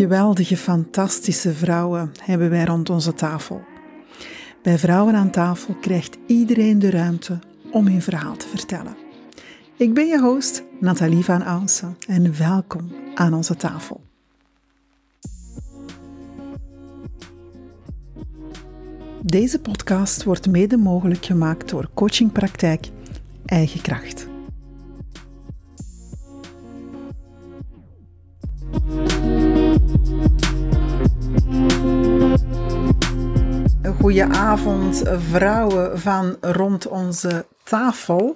geweldige, fantastische vrouwen hebben wij rond onze tafel. Bij Vrouwen aan tafel krijgt iedereen de ruimte om hun verhaal te vertellen. Ik ben je host, Nathalie van Ausen, en welkom aan onze tafel. Deze podcast wordt mede mogelijk gemaakt door coachingpraktijk Eigen Kracht. Goedenavond, vrouwen van rond onze tafel.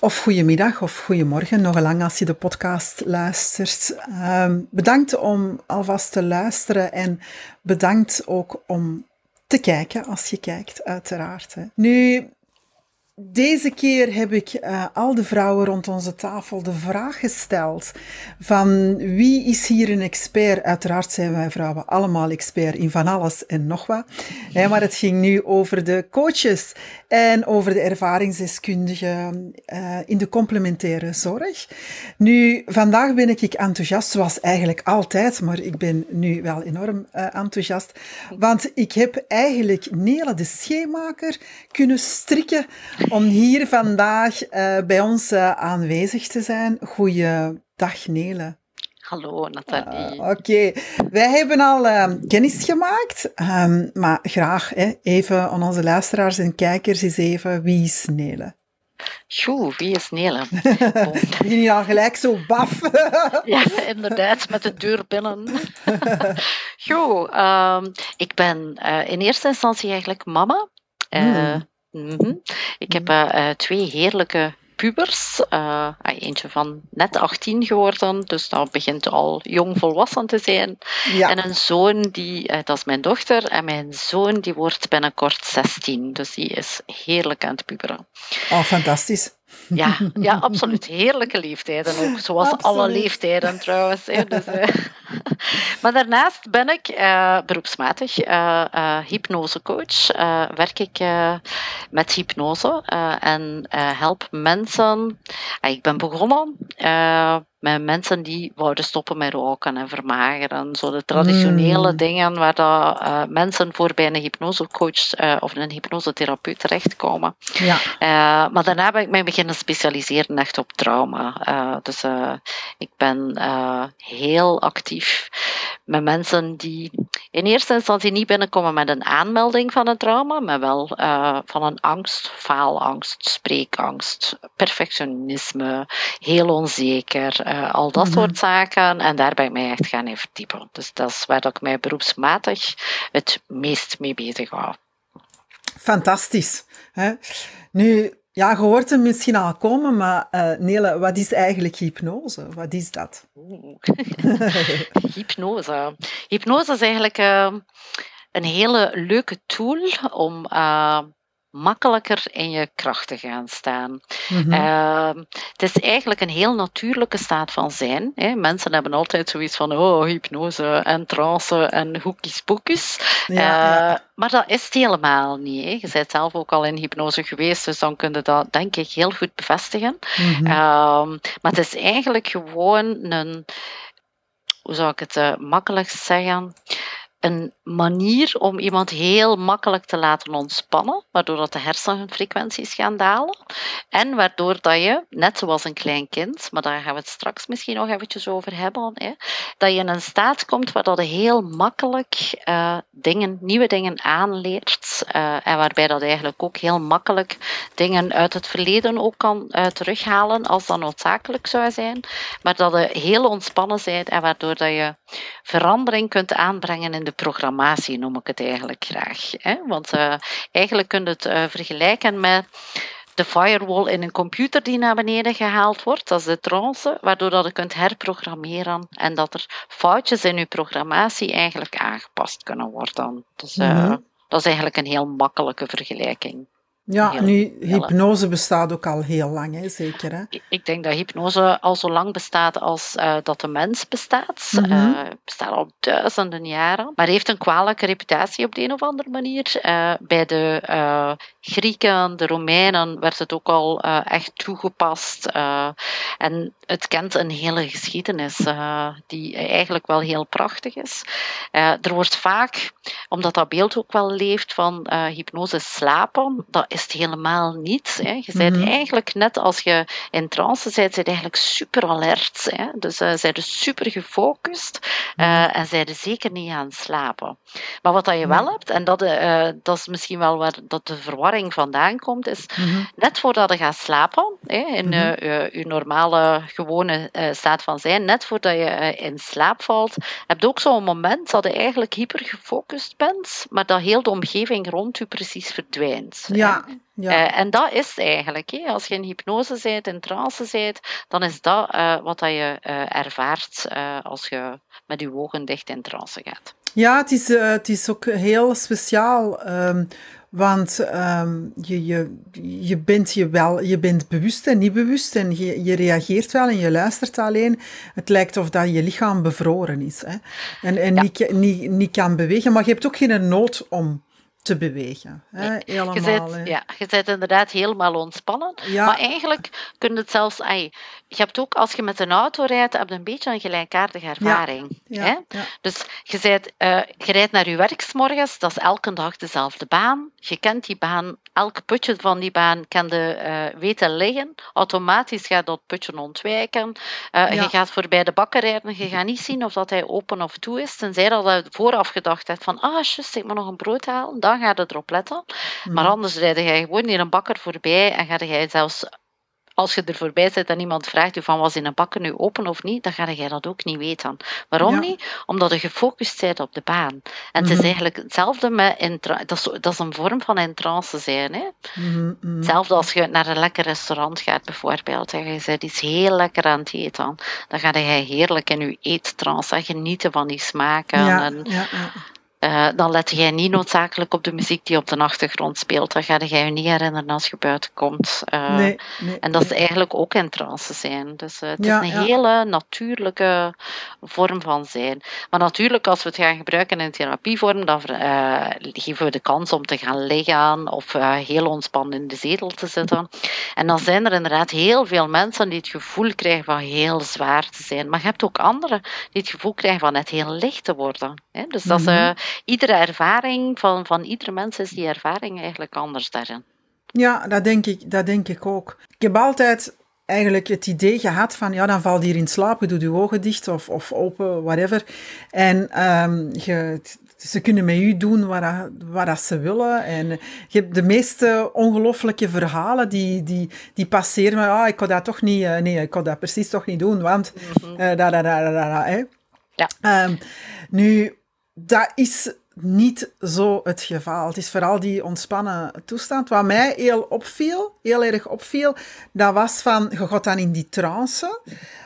Of goedemiddag of goedemorgen, nog lang als je de podcast luistert. Uh, bedankt om alvast te luisteren en bedankt ook om te kijken als je kijkt, uiteraard. Hè. Nu, deze keer heb ik uh, al de vrouwen rond onze tafel de vraag gesteld van wie is hier een expert? Uiteraard zijn wij vrouwen allemaal expert in van alles en nog wat. Maar het ging nu over de coaches en over de ervaringsdeskundigen uh, in de complementaire zorg. Nu, vandaag ben ik enthousiast, zoals eigenlijk altijd, maar ik ben nu wel enorm uh, enthousiast, want ik heb eigenlijk Nele de Scheemaker kunnen strikken om hier vandaag uh, bij ons uh, aanwezig te zijn. Goeiedag Nele. Hallo Nathalie. Uh, Oké, okay. wij hebben al kennis gemaakt, um, maar graag hè, even aan onze luisteraars en kijkers eens even, wie is Nele? Goed, wie is Nele? Begin je al gelijk zo baf? ja, inderdaad, met de deur binnen. Goed, um, ik ben in eerste instantie eigenlijk mama. Hmm. Mm -hmm. Ik heb uh, twee heerlijke pubers. Uh, eentje van net 18 geworden, dus dat begint al jong volwassen te zijn. Ja. En een zoon, die, uh, dat is mijn dochter, en mijn zoon die wordt binnenkort 16. Dus die is heerlijk aan het puberen. Oh, fantastisch. Ja, ja, absoluut. Heerlijke leeftijden ook. Zoals absoluut. alle leeftijden trouwens. Hè. Dus, uh, maar daarnaast ben ik uh, beroepsmatig uh, hypnosecoach. werk ik met hypnose en help mensen. ik ben begonnen met mensen die wouden stoppen met roken en vermageren. Zo de traditionele mm. dingen waar dat, uh, mensen voor bij een hypnosecoach uh, of een hypnosetherapeut terechtkomen. Ja. Uh, maar daarna ben ik mij beginnen specialiseren echt op trauma. dus ik ben heel actief met mensen die in eerste instantie niet binnenkomen met een aanmelding van een trauma, maar wel van een angst, faalangst, spreekangst, perfectionisme, heel onzeker uh, al dat mm-hmm. soort zaken. En daar ben ik mij echt gaan in verdiepen. Dus dat is waar ik mij beroepsmatig het meest mee bezig hou. Fantastisch. Hè? Nu, ja, je hoort hem misschien al komen, maar uh, Nele, wat is eigenlijk hypnose? Wat is dat? hypnose. Hypnose is eigenlijk uh, een hele leuke tool om makkelijker in je kracht te gaan staan. Mm-hmm. Uh, het is eigenlijk een heel natuurlijke staat van zijn. Hè. Mensen hebben altijd zoiets van oh, hypnose en trance en hoekjes poekjes. Ja, uh, ja. Maar dat is het helemaal niet. Hè. Je bent zelf ook al in hypnose geweest, dus dan kun je dat denk ik heel goed bevestigen. Mm-hmm. Uh, maar het is eigenlijk gewoon een, hoe zou ik het uh, makkelijkst zeggen? Een manier om iemand heel makkelijk te laten ontspannen, waardoor dat de hersenfrequenties gaan dalen. En waardoor dat je, net zoals een klein kind, maar daar gaan we het straks misschien nog eventjes over hebben, hè, dat je in een staat komt waar dat je heel makkelijk uh, dingen, nieuwe dingen aanleert. Uh, en waarbij dat eigenlijk ook heel makkelijk dingen uit het verleden ook kan uh, terughalen als dat noodzakelijk zou zijn. Maar dat je heel ontspannen bent en waardoor dat je verandering kunt aanbrengen in de programmatie, noem ik het eigenlijk graag. Hè? Want uh, eigenlijk kun je het uh, vergelijken met de firewall in een computer die naar beneden gehaald wordt, dat is de trance, waardoor dat je kunt herprogrammeren en dat er foutjes in je programmatie eigenlijk aangepast kunnen worden. Dus uh, mm -hmm. dat is eigenlijk een heel makkelijke vergelijking. Ja, nu, hypnose bestaat ook al heel lang, hè, zeker. Hè? Ik denk dat hypnose al zo lang bestaat als uh, dat de mens bestaat. Mm -hmm. uh, bestaat al duizenden jaren. Maar heeft een kwalijke reputatie op de een of andere manier. Uh, bij de Grieken, de Romeinen werd het ook al echt toegepast. en het kent een hele geschiedenis die eigenlijk wel heel prachtig is. er wordt vaak, omdat dat beeld ook wel leeft van hypnose slapen, dat is het helemaal niet. Hè. Je bent mhm. eigenlijk net als je in trance bent, zijn eigenlijk super alert. Hè. Dus uh, zijn super gefocust uh, mm en zijn zeker niet aan het slapen. Maar wat dat je wel hebt, en dat, uh, dat is misschien wel waar dat de verwarring vandaan komt, is mhm. net voordat je gaat slapen, hè, in je normale, gewone staat van zijn, net voordat je in slaap valt, heb je ook zo'n moment dat je eigenlijk hyper gefocust bent, maar dat heel de omgeving rond je precies verdwijnt. Ja, ja. Uh, en dat is eigenlijk, hè, als je in hypnose bent, in trance bent, dan is dat uh, wat dat je uh, ervaart als je met je ogen dicht in trance gaat. Ja, het is, het is ook heel speciaal. Um, want um, je, je, je, bent je, wel, je bent bewust en niet bewust en je, je reageert wel en je luistert alleen. Het lijkt of dat je lichaam bevroren is hè? en, en ja. niet, niet, niet kan bewegen, maar je hebt ook geen nood om te bewegen. Hè? Helemaal, je, bent, ja, je bent inderdaad helemaal ontspannen. Ja. Maar eigenlijk kun je het zelfs... Ay, je hebt ook, als je met een auto rijdt, heb je een beetje een gelijkaardige ervaring. Ja. Hè? Dus je, bent, uh, je rijdt naar je werk morgens, dat is elke dag dezelfde baan. Je kent die baan, elk putje van die baan kan je uh, weten liggen. Automatisch gaat dat putje ontwijken. Uh, je gaat voorbij de bakker rijden, je gaat niet zien of dat hij open of toe is, tenzij dat je vooraf gedacht hebt van, ah, just, ik moet nog een brood halen, dan ga je erop letten. Maar mhm. anders rijd je gewoon in een bakker voorbij en ga je zelfs als je er voorbij zit en iemand vraagt je van was in een bakker nu open of niet, dan ga jij dat ook niet weten. Waarom niet? Omdat je gefocust bent op de baan. En het is mhm. eigenlijk hetzelfde met dat is, dat is een vorm van in trance zijn. Hè? Mm -hmm. Hetzelfde als je naar een lekker restaurant gaat bijvoorbeeld en je zit iets heel lekker aan het eten, dan ga je heerlijk in je eettrance genieten van die smaken. Ja, en, ja, uh, dan let jij niet noodzakelijk op de muziek die op de achtergrond speelt. Dan ga je je niet herinneren als je buiten komt. Uh, nee, nee, en dat is eigenlijk ook in trance zijn. Dus uh, het ja, is een ja. hele natuurlijke vorm van zijn. Maar natuurlijk, als we het gaan gebruiken in therapievorm, dan geven we de kans om te gaan liggen of heel ontspannen in de zetel te zitten. En dan zijn er inderdaad heel veel mensen die het gevoel krijgen van heel zwaar te zijn. Maar je hebt ook anderen die het gevoel krijgen van net heel licht te worden. Hè? Dus dat is -hmm iedere ervaring van, van iedere mens is die ervaring eigenlijk anders daarin. Ja, dat denk ik, dat denk ik ook. Ik heb altijd eigenlijk het idee gehad van, ja, dan valt hier in slaap, je doet je ogen dicht of, of open, whatever. En um, je, ze kunnen met u doen wat, wat ze willen. En je hebt de meeste ongelooflijke verhalen die, die, die passeren. Maar ah, ik kon dat toch niet, uh, nee, ik kon dat precies toch niet doen, want mm -hmm. uh, da, da, da, da, da, hè. Ja. Um, nu, dat is niet zo het geval. Het is vooral die ontspannen toestand. Wat mij heel opviel, heel erg opviel, dat was van, je gaat dan in die trance,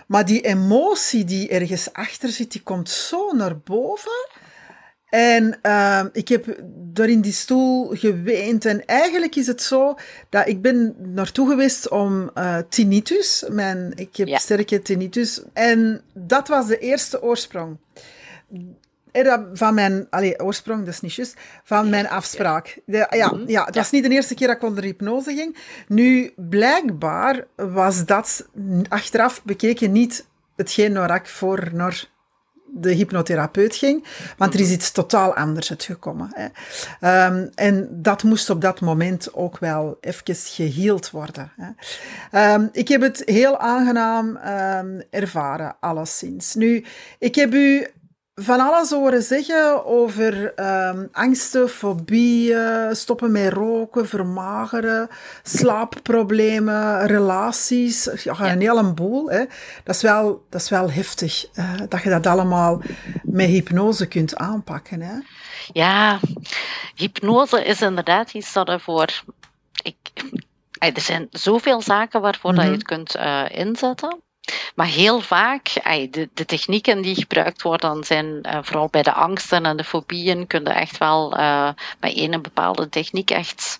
maar die emotie die ergens achter zit, die komt zo naar boven. En uh, ik heb door in die stoel geweend. En eigenlijk is het zo dat ik ben naartoe geweest om uh, tinnitus. Mijn, ik heb ja. sterke tinnitus. En dat was de eerste oorsprong van mijn, allee, oorsprong, dat is niet juist, van mijn afspraak. De, ja, mhm. ja, het was niet de eerste keer dat ik onder hypnose ging. Nu, blijkbaar was dat achteraf bekeken niet hetgeen waar ik voor naar de hypnotherapeut ging, want er is iets totaal anders uitgekomen. Hè. Um, en dat moest op dat moment ook wel even geheeld worden. Hè. Um, ik heb het heel aangenaam um, ervaren, alleszins. Nu, ik heb u van alles horen zeggen over um, angsten, fobieën, stoppen met roken, vermageren, slaapproblemen, relaties. Ja, een hele boel. Hè. Dat, is wel, dat is wel heftig, uh, dat je dat allemaal met hypnose kunt aanpakken. Hè. Ja, hypnose is inderdaad iets dat ervoor... Ik, er zijn zoveel zaken waarvoor mm -hmm. dat je het kunt uh, inzetten. Maar heel vaak, de, de technieken die gebruikt worden, zijn uh, vooral bij de angsten en de fobieën, kun je echt wel uh, met een bepaalde techniek echt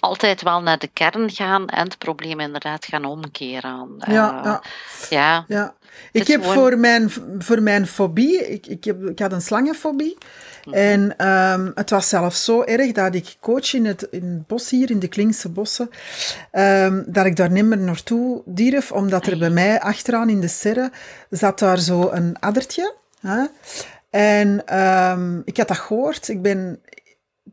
altijd wel naar de kern gaan en het probleem inderdaad gaan omkeren. Ja, ja. ja. ja. Ik heb voor, mijn, voor mijn fobie, ik, ik, heb, ik had een slangenfobie. Mhm. En ehm, het was zelfs zo erg dat ik coach in het, in het bos hier, in de Klinkse bossen, um, dat ik daar niet meer naartoe durf, omdat er bij mij achteraan in de serre zat daar zo een addertje. Hè? En um, ik had dat gehoord. Ik ben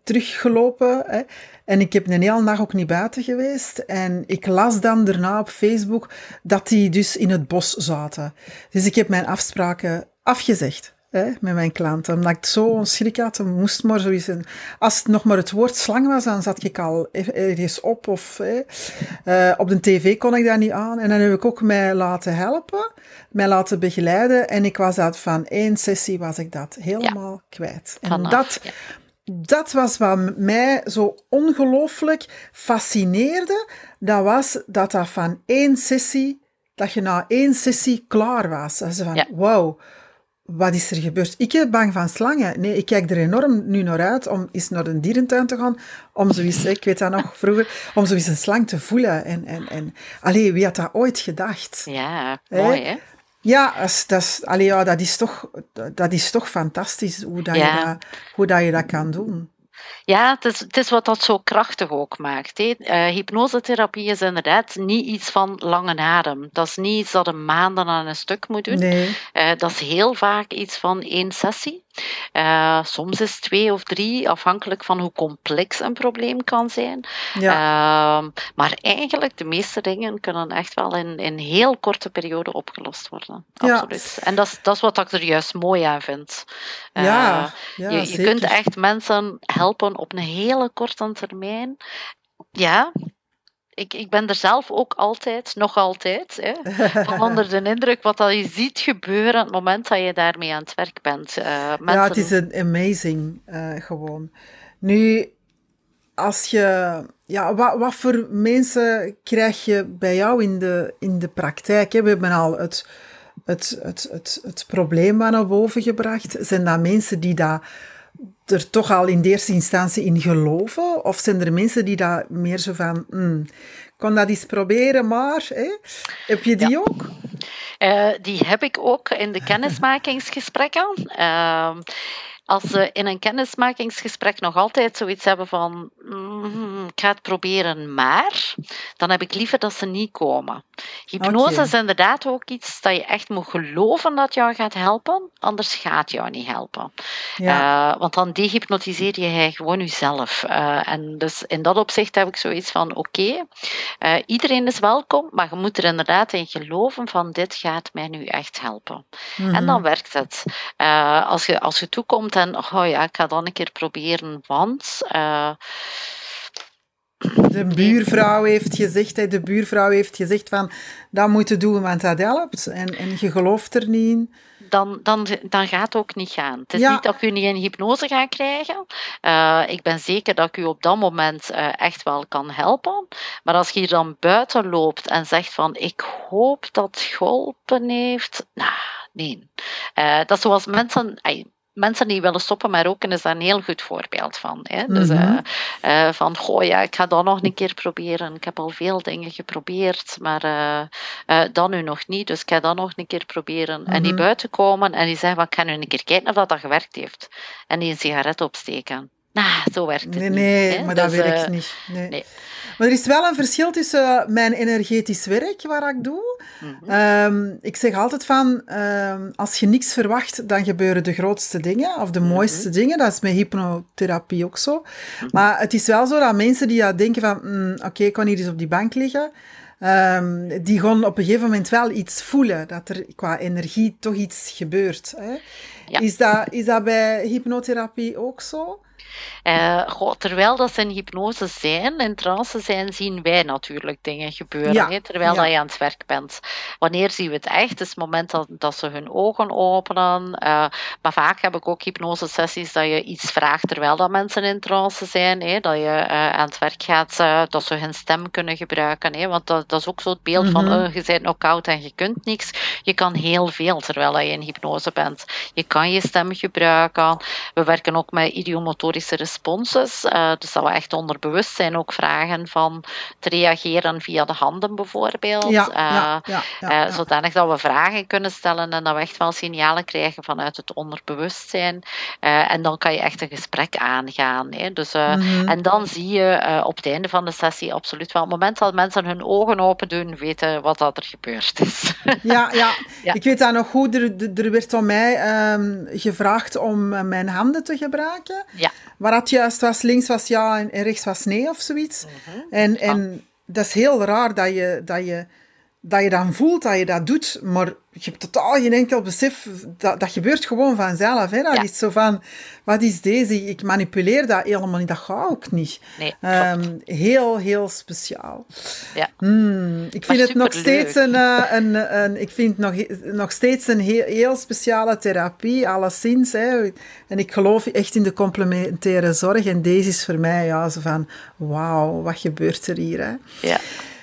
teruggelopen. Hè? En ik heb een hele nacht ook niet buiten geweest. En ik las dan daarna op Facebook dat die dus in het bos zaten. Dus ik heb mijn afspraken afgezegd. Hè, met mijn klanten. Omdat ik zo schrik had, moest maar zoiets... Een, als het nog maar het woord slang was, dan zat ik al ergens op. Of, hè. Uh, op de tv kon ik dat niet aan. En dan heb ik ook mij laten helpen, mij laten begeleiden. En ik was dat van één sessie was ik dat helemaal kwijt. En dat... Dat was wat mij zo ongelooflijk fascineerde. Dat was dat dat van één sessie, dat je na één sessie klaar was. Dat ze van, ja. wauw, wat is er gebeurd? Ik ben bang van slangen. Nee, ik kijk er enorm nu naar uit om eens naar een dierentuin te gaan, om zoiets, ik weet dat nog vroeger, om zoiets een slang te voelen. En, en, en, allee, wie had dat ooit gedacht? Ja, mooi hè? Ja, dat is, allee, ja, dat, is toch, dat is toch fantastisch hoe, dat, je dat, hoe dat je dat kan doen. Ja, het is, het is wat dat zo krachtig ook maakt. Hè. Uh, hypnosetherapie is inderdaad niet iets van lange adem. Dat is niet iets dat een maanden aan een stuk moet doen. Nee. Uh, dat is heel vaak iets van één sessie. Uh, soms is twee of drie, afhankelijk van hoe complex een probleem kan zijn. Ja. Uh, maar eigenlijk, de meeste dingen kunnen echt wel in, in heel korte periode opgelost worden. Absoluut. Ja. En dat is, dat is wat ik er juist mooi aan vind. Ja, ja, je, je kunt echt mensen helpen op een hele korte termijn. Ja, ik, ik ben er zelf ook altijd, nog altijd, hè, van onder de indruk wat dat je ziet gebeuren op het moment dat je daarmee aan het werk bent. Uh, mensen... Ja, het is een amazing uh, gewoon. Nu, als je, ja, wat, wat voor mensen krijg je bij jou in de, in de praktijk? Hè? We hebben al het, het, het, het, het probleem naar boven gebracht. Zijn dat mensen die dat er toch al in de eerste instantie in geloven? Of zijn er mensen die dat meer zo van, mm, kon dat eens proberen, maar hè? heb je die ook? Uh, die heb ik ook in de kennismakingsgesprekken. Uh, als ze in een kennismakingsgesprek nog altijd zoiets hebben van mm, ik ga het proberen, maar dan heb ik liever dat ze niet komen. Hypnose okay. is inderdaad ook iets dat je echt moet geloven dat jou gaat helpen, anders gaat jou niet helpen. Ja. Uh, want dan dehypnotiseer je gewoon jezelf. Uh, en dus in dat opzicht heb ik zoiets van oké, okay, uh, iedereen is welkom, maar je moet er inderdaad in geloven van dit gaat mij nu echt helpen. Mm -hmm. En dan werkt het. als, je, als je toekomt en oh ja, ik ga dan een keer proberen, want. Uh, de buurvrouw heeft gezegd, de buurvrouw heeft gezegd van dat moet je doen, want dat helpt. En, en je gelooft er niet in. Dan, dan, dan gaat het ook niet gaan. Het is ja. niet dat ik u niet in hypnose ga krijgen. Uh, ik ben zeker dat ik u op dat moment uh, echt wel kan helpen. Maar als je hier dan buiten loopt en zegt van ik hoop dat het geholpen heeft. Nou, nee. Uh, dat is zoals mensen mensen die willen stoppen met roken is daar een heel goed voorbeeld van. Hè? Dus mm -hmm. uh, uh, van, goh ja, ik ga dat nog een keer proberen. Ik heb al veel dingen geprobeerd, maar uh, dan nu nog niet. Dus ik ga dat nog een keer proberen. Mm -hmm. En die mhm. buiten komen en die zeggen, ik ga nu een keer kijken of dat, dat gewerkt heeft. En die een sigaret opsteken. Nou, zo werkt het nee, niet. Nee, hè? maar dat werkt niet. Nee. nee. Maar er is wel een verschil tussen mijn energetisch werk, waar ik doe. Mm -hmm. um, ik zeg altijd van, um, als je niks verwacht, dan gebeuren de grootste dingen, of de mooiste mm -hmm. dingen. Dat is met hypnotherapie ook zo. Mm -hmm. Maar het is wel zo dat mensen die ja, denken van, mm, oké, okay, ik kan hier eens op die bank liggen, um, die gaan op een gegeven moment wel iets voelen, dat er qua energie toch iets gebeurt. Hè? Ja. Is, dat, is dat bij hypnotherapie ook zo? Uh, goh, terwijl dat ze in hypnose zijn, in trance zijn, zien wij natuurlijk dingen gebeuren. Ja. Terwijl ja. dat je aan het werk bent. Wanneer zien we het echt? Het is het moment dat, dat ze hun ogen openen. Uh, maar vaak heb ik ook hypnosesessies dat je iets vraagt terwijl dat mensen in trance zijn. Hè, dat je uh, aan het werk gaat, dat ze hun stem kunnen gebruiken. Hè, want dat, dat is ook zo het beeld mm -hmm. van je bent knock-out en je kunt niks. Je kan heel veel terwijl je in hypnose bent. Je kan je stem gebruiken. We werken ook met idiomotorische responses. Uh, dus dat we echt onder bewustzijn ook vragen van te reageren via de handen bijvoorbeeld. Ja, ja, ja, ja zodanig dat we vragen kunnen stellen en dat we echt wel signalen krijgen vanuit het onderbewustzijn. en dan kan je echt een gesprek aangaan. Hè. Dus, mhm. En dan zie je op het einde van de sessie absoluut wel, op het moment dat mensen hun ogen open doen, weten wat dat er gebeurd is. Ja, ja. ik weet dat nog goed. Er, er werd om mij ehm, gevraagd om eh, mijn handen te gebruiken. Ja. Waar het juist was, links was ja en rechts was nee of zoiets. Mhm. En, en dat is heel raar dat je, dat je dat je dan voelt dat je dat doet, maar je hebt totaal geen enkel besef. Dat, dat gebeurt gewoon vanzelf. Hè? Dat is zo van, wat is deze? Ik manipuleer dat helemaal niet. Dat gaat ook niet. Nee, um, heel, heel speciaal. Ja. Hmm, ik vind het nog steeds een, eh, een, een, ik vind nog, nog steeds een heel, heel speciale therapie, alleszins. Hè. En ik geloof echt in de complementaire zorg. En deze is voor mij ja, zo van, wauw, wat gebeurt er hier? Hè? Ja.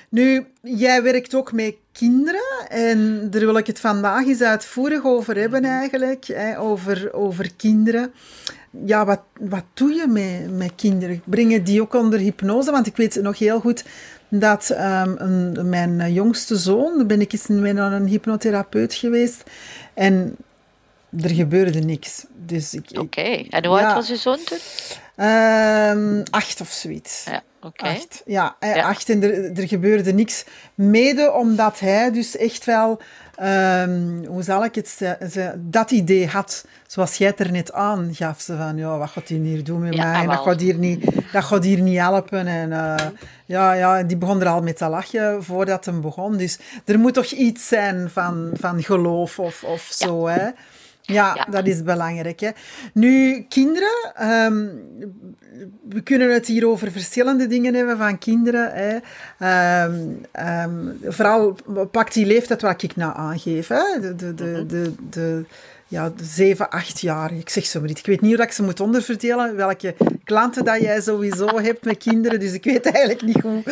Nu, jij werkt ook met kinderen en daar wil ik het vandaag eens uitvoerig over hebben eigenlijk, hè, over, over kinderen. Ja, wat, wat doe je met, met kinderen? Brengen die ook onder hypnose? Want ik weet nog heel goed dat um, een, mijn jongste zoon, ben ik eens met een hypnotherapeut geweest en er gebeurde niks. Dus Oké, en hoe oud was je zoon toen? Um, acht of zoiets. Ja. Acht. Ja, ja, acht en er, er gebeurde niks. Mede omdat hij dus echt wel, um, hoe zal ik het zeggen, dat idee had, zoals jij het er net aan gaf. Ze van, ja, wat gaat hij hier doen met mij? En dat gaat hier niet, dat gaat hier niet helpen. En uh, ja, ja, die begon er al met te lachen voordat hem begon. Dus er moet toch iets zijn van, van geloof of, of zo, hè? Ja, dat is belangrijk. Hè. Nu, kinderen, ehm, we kunnen het hier over verschillende dingen hebben van kinderen. Hè. Um, um, vooral pak die leeftijd waar ik nou aangeef. Hè. De, de, de, mhm. de, de ja, de 7, 8 jaar. Ik zeg zo maar niet. Ik weet niet hoe ik ze moet onderverdelen, welke klanten dat jij sowieso hebt met kinderen. Dus ik weet eigenlijk niet hoe,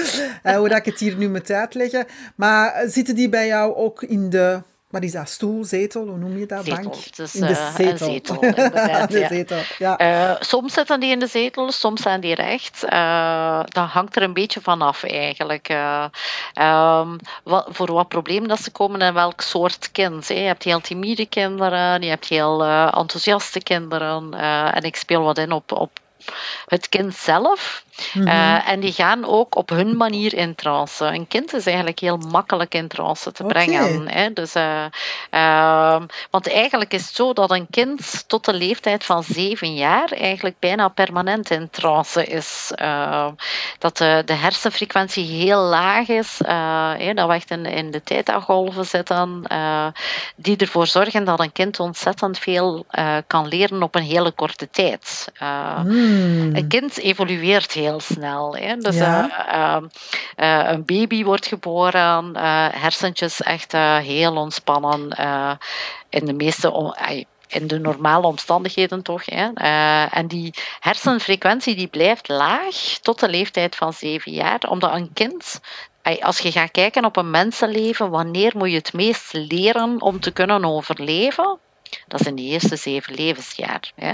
uh, hoe dat ik het hier nu moet uitleggen. Maar zitten die bij jou ook in de wat is dat? Stoel, zetel, hoe noem je dat? Zetel. Bank? Dus, in de uh, zetel. de ja. zetel, ja. Uh, soms zitten die in de zetel, soms zijn die recht. Uh, dat hangt er een beetje vanaf eigenlijk. Um, wat, voor wat probleem dat ze komen en welk soort kind. Hè. Je hebt heel timide kinderen, je hebt heel enthousiaste kinderen. en ik speel wat in op, op het kind zelf. Mhm. Eh, en die gaan ook op hun manier in trance. Een kind is eigenlijk heel makkelijk in trance te brengen. Hè? Dus, uh, uh, want eigenlijk is het zo dat een kind tot de leeftijd van zeven jaar eigenlijk bijna permanent in trance is. Ehm, dat de, de, hersenfrequentie heel laag is, hè, dat we echt in, in de theta-golven zitten, die ervoor zorgen dat een kind ontzettend veel kan leren op een hele korte tijd. Mm. Een kind evolueert heel snel. Hè. Dus ja. uh, uh, een baby wordt geboren, hersentjes echt heel ontspannen. in de meeste in de normale omstandigheden toch. Hè. Uh, en die hersenfrequentie die blijft laag tot de leeftijd van zeven jaar, omdat een kind. Als je gaat kijken op een mensenleven, wanneer moet je het meest leren om te kunnen overleven? Dat is in de eerste zeven levensjaar. Hè.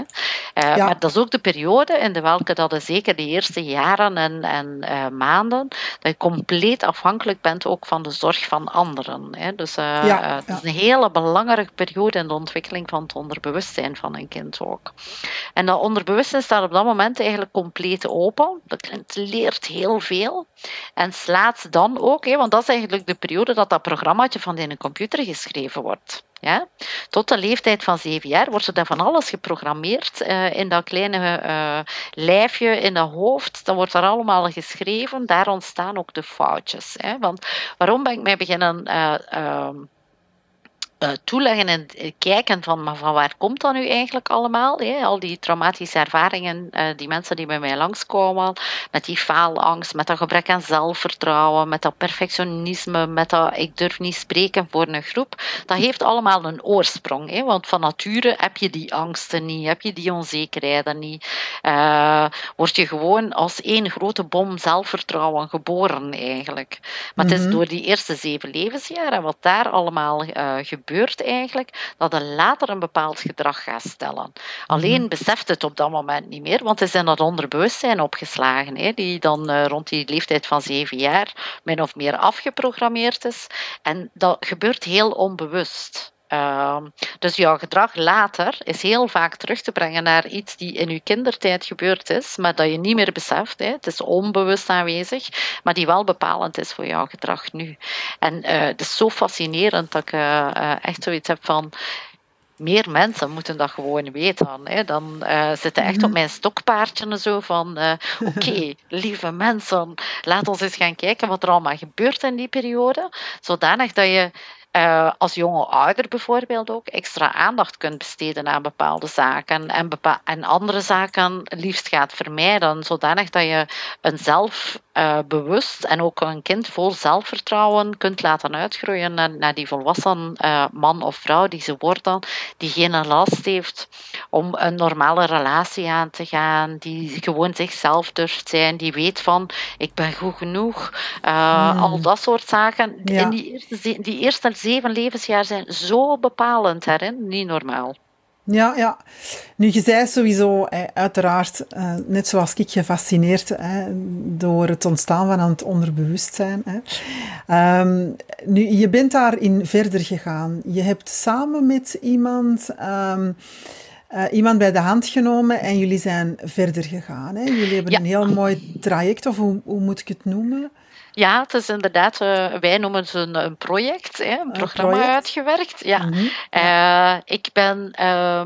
Uh, Maar dat is ook de periode in de welke dat je zeker de eerste jaren en, en uh, maanden, dat je compleet afhankelijk bent ook van de zorg van anderen. Hè. Dus uh, ja, het is een hele belangrijke periode in de ontwikkeling van het onderbewustzijn van een kind ook. En dat onderbewustzijn staat op dat moment eigenlijk compleet open. Dat kind leert heel veel en slaat dan ook, hè, want dat is eigenlijk de periode dat dat programmaatje van in een computer geschreven wordt. Ja? Tot de leeftijd van zeven jaar wordt er dan van alles geprogrammeerd uh, in dat kleine uh, lijfje in dat hoofd. Dan wordt er allemaal geschreven. Daar ontstaan ook de foutjes. Hè? Want waarom ben ik mij beginnen uh, uh, toeleggen en kijken van, maar van waar komt dat nu eigenlijk allemaal? Hè? Al die traumatische ervaringen, uh, die mensen die bij mij langskomen, met die faalangst, met dat gebrek aan zelfvertrouwen, met dat perfectionisme, met dat ik durf niet spreken voor een groep, dat heeft allemaal een oorsprong. Hè? Want van nature heb je die angsten niet, heb je die onzekerheden niet. Uh, word je gewoon als één grote bom zelfvertrouwen geboren eigenlijk. Maar het is mhm. door die eerste zeven levensjaren, wat daar allemaal gebeurt, gebeurt eigenlijk dat je later een bepaald gedrag gaat stellen. Alleen mhm. beseft het op dat moment niet meer, want het is in dat onderbewustzijn opgeslagen, hè, die dan uh, rond die leeftijd van zeven jaar min of meer afgeprogrammeerd is. En dat gebeurt heel onbewust. Ehm, dus jouw gedrag later is heel vaak terug te brengen naar iets die in je kindertijd gebeurd is, maar dat je niet meer beseft. Hè. Het is onbewust aanwezig, maar die wel bepalend is voor jouw gedrag nu. En uh, het is zo fascinerend dat ik uh, uh, echt zoiets heb van meer mensen moeten dat gewoon weten. Hè. Dan uh, zitten echt op mhm. mijn stokpaardje en zo van uh, oké, lieve mensen, laat ons eens gaan kijken wat er allemaal gebeurt in die periode. Zodanig dat je uh, als jonge ouder bijvoorbeeld ook extra aandacht kunt besteden aan bepaalde zaken en, bepa en andere zaken liefst gaat vermijden, zodanig dat je een zelfbewust uh, en ook een kind vol zelfvertrouwen kunt laten uitgroeien naar, naar die volwassen uh, man of vrouw die ze worden, die geen last heeft om een normale relatie aan te gaan, die gewoon zichzelf durft zijn, die weet van ik ben goed genoeg, mm. al dat soort zaken. Ja. In die eerste, die eerste zeven levensjaar zijn zo bepalend daarin, niet normaal. Ja, ja. Nu, je zei sowieso, uiteraard, uh, net zoals ik, gefascineerd hè, door het ontstaan van het onderbewustzijn. Hè. Um, nu, je bent daarin verder gegaan. Je hebt samen met iemand, um, uh, iemand bij de hand genomen en jullie zijn verder gegaan. Hè. Jullie hebben ja. een heel mooi traject, of hoe, hoe moet ik het noemen? Ja, het is inderdaad, uh, wij noemen het een, een project, hè, een programma project. uitgewerkt. Ja. Mm -hmm. uh, ik ben uh,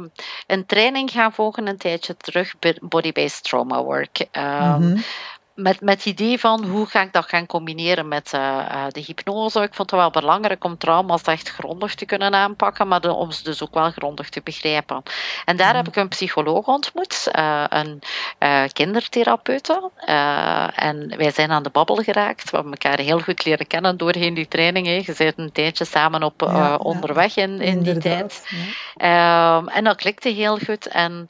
een training gaan volgen een tijdje terug, Body-Based Trauma Work. Mm -hmm met, met het idee van hoe ga ik dat gaan combineren met uh, de hypnose. Ik vond het wel belangrijk om trauma's echt grondig te kunnen aanpakken, maar de, om ze dus ook wel grondig te begrijpen. En daar mm. heb ik een psycholoog ontmoet, uh, een uh, kindertherapeute. en wij zijn aan de babbel geraakt. We hebben elkaar heel goed leren kennen doorheen die training. Hè. Je zit een tijdje samen op ja, onderweg ja. in, in die tijd. Ja. Ehm, en dat klikte heel goed. En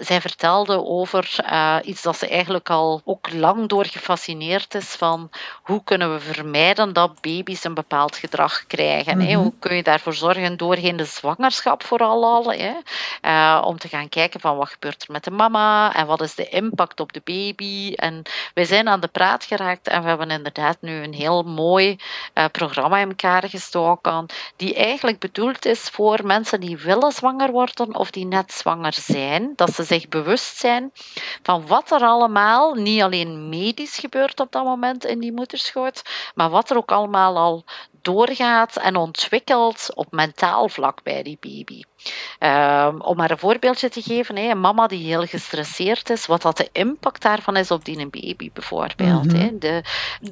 zij vertelde over iets dat ze eigenlijk al ook lang door gefascineerd is van hoe kunnen we vermijden dat baby's een bepaald gedrag krijgen. Mm -hmm. Hoe kun je daarvoor zorgen doorheen de zwangerschap vooral al, hè? Uh, om te gaan kijken van wat gebeurt er met de mama en wat is de impact op de baby. En wij zijn aan de praat geraakt en we hebben inderdaad nu een heel mooi uh, programma in elkaar gestoken die eigenlijk bedoeld is voor mensen die willen zwanger worden of die net zwanger zijn. Dat ze zich bewust zijn van wat er allemaal, niet alleen medisch gebeurt op dat moment in die moederschoot, maar wat er ook allemaal al doorgaat en ontwikkelt op mentaal vlak bij die baby. Um, om maar een voorbeeldje te geven, hè, een mama die heel gestresseerd is, wat dat de impact daarvan is op die baby bijvoorbeeld. Mm -hmm. de,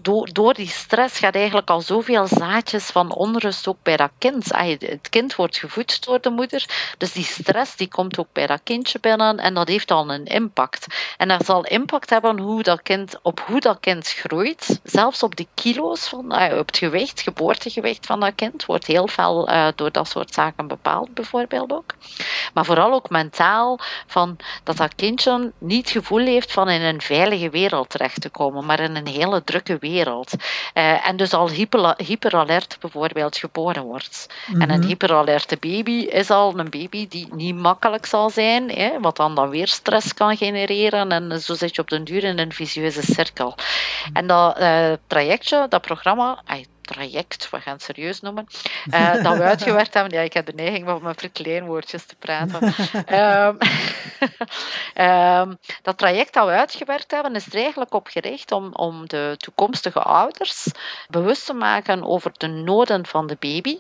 door, door die stress gaat eigenlijk al zoveel zaadjes van onrust ook bij dat kind. Het kind wordt gevoed door de moeder, dus die stress die komt ook bij dat kindje binnen en dat heeft al een impact. En dat zal impact hebben hoe dat kind, op hoe dat kind groeit, zelfs op de kilo's, van, op het gewicht, geboortegewicht van dat kind, wordt heel veel uh, door dat soort zaken bepaald bijvoorbeeld ook. Maar vooral ook mentaal, van dat dat kindje niet het gevoel heeft van in een veilige wereld terecht te komen, maar in een hele drukke wereld. Uh, en dus al hyper, hyperalert bijvoorbeeld geboren wordt. Mm -hmm. En een mhm. hyperalerte baby is al een baby die niet makkelijk zal zijn, hè, wat dan, dan weer stress kan genereren. En zo zit je op den duur in een vicieuze cirkel. En dat uh, trajectje, dat programma, traject, we gaan het serieus noemen, uh, dat we uitgewerkt hebben. Ja, ik heb de neiging om met verkleinwoordjes te praten. um, um, dat traject dat we uitgewerkt hebben, is er eigenlijk op gericht om, om de toekomstige ouders bewust te maken over de noden van de baby.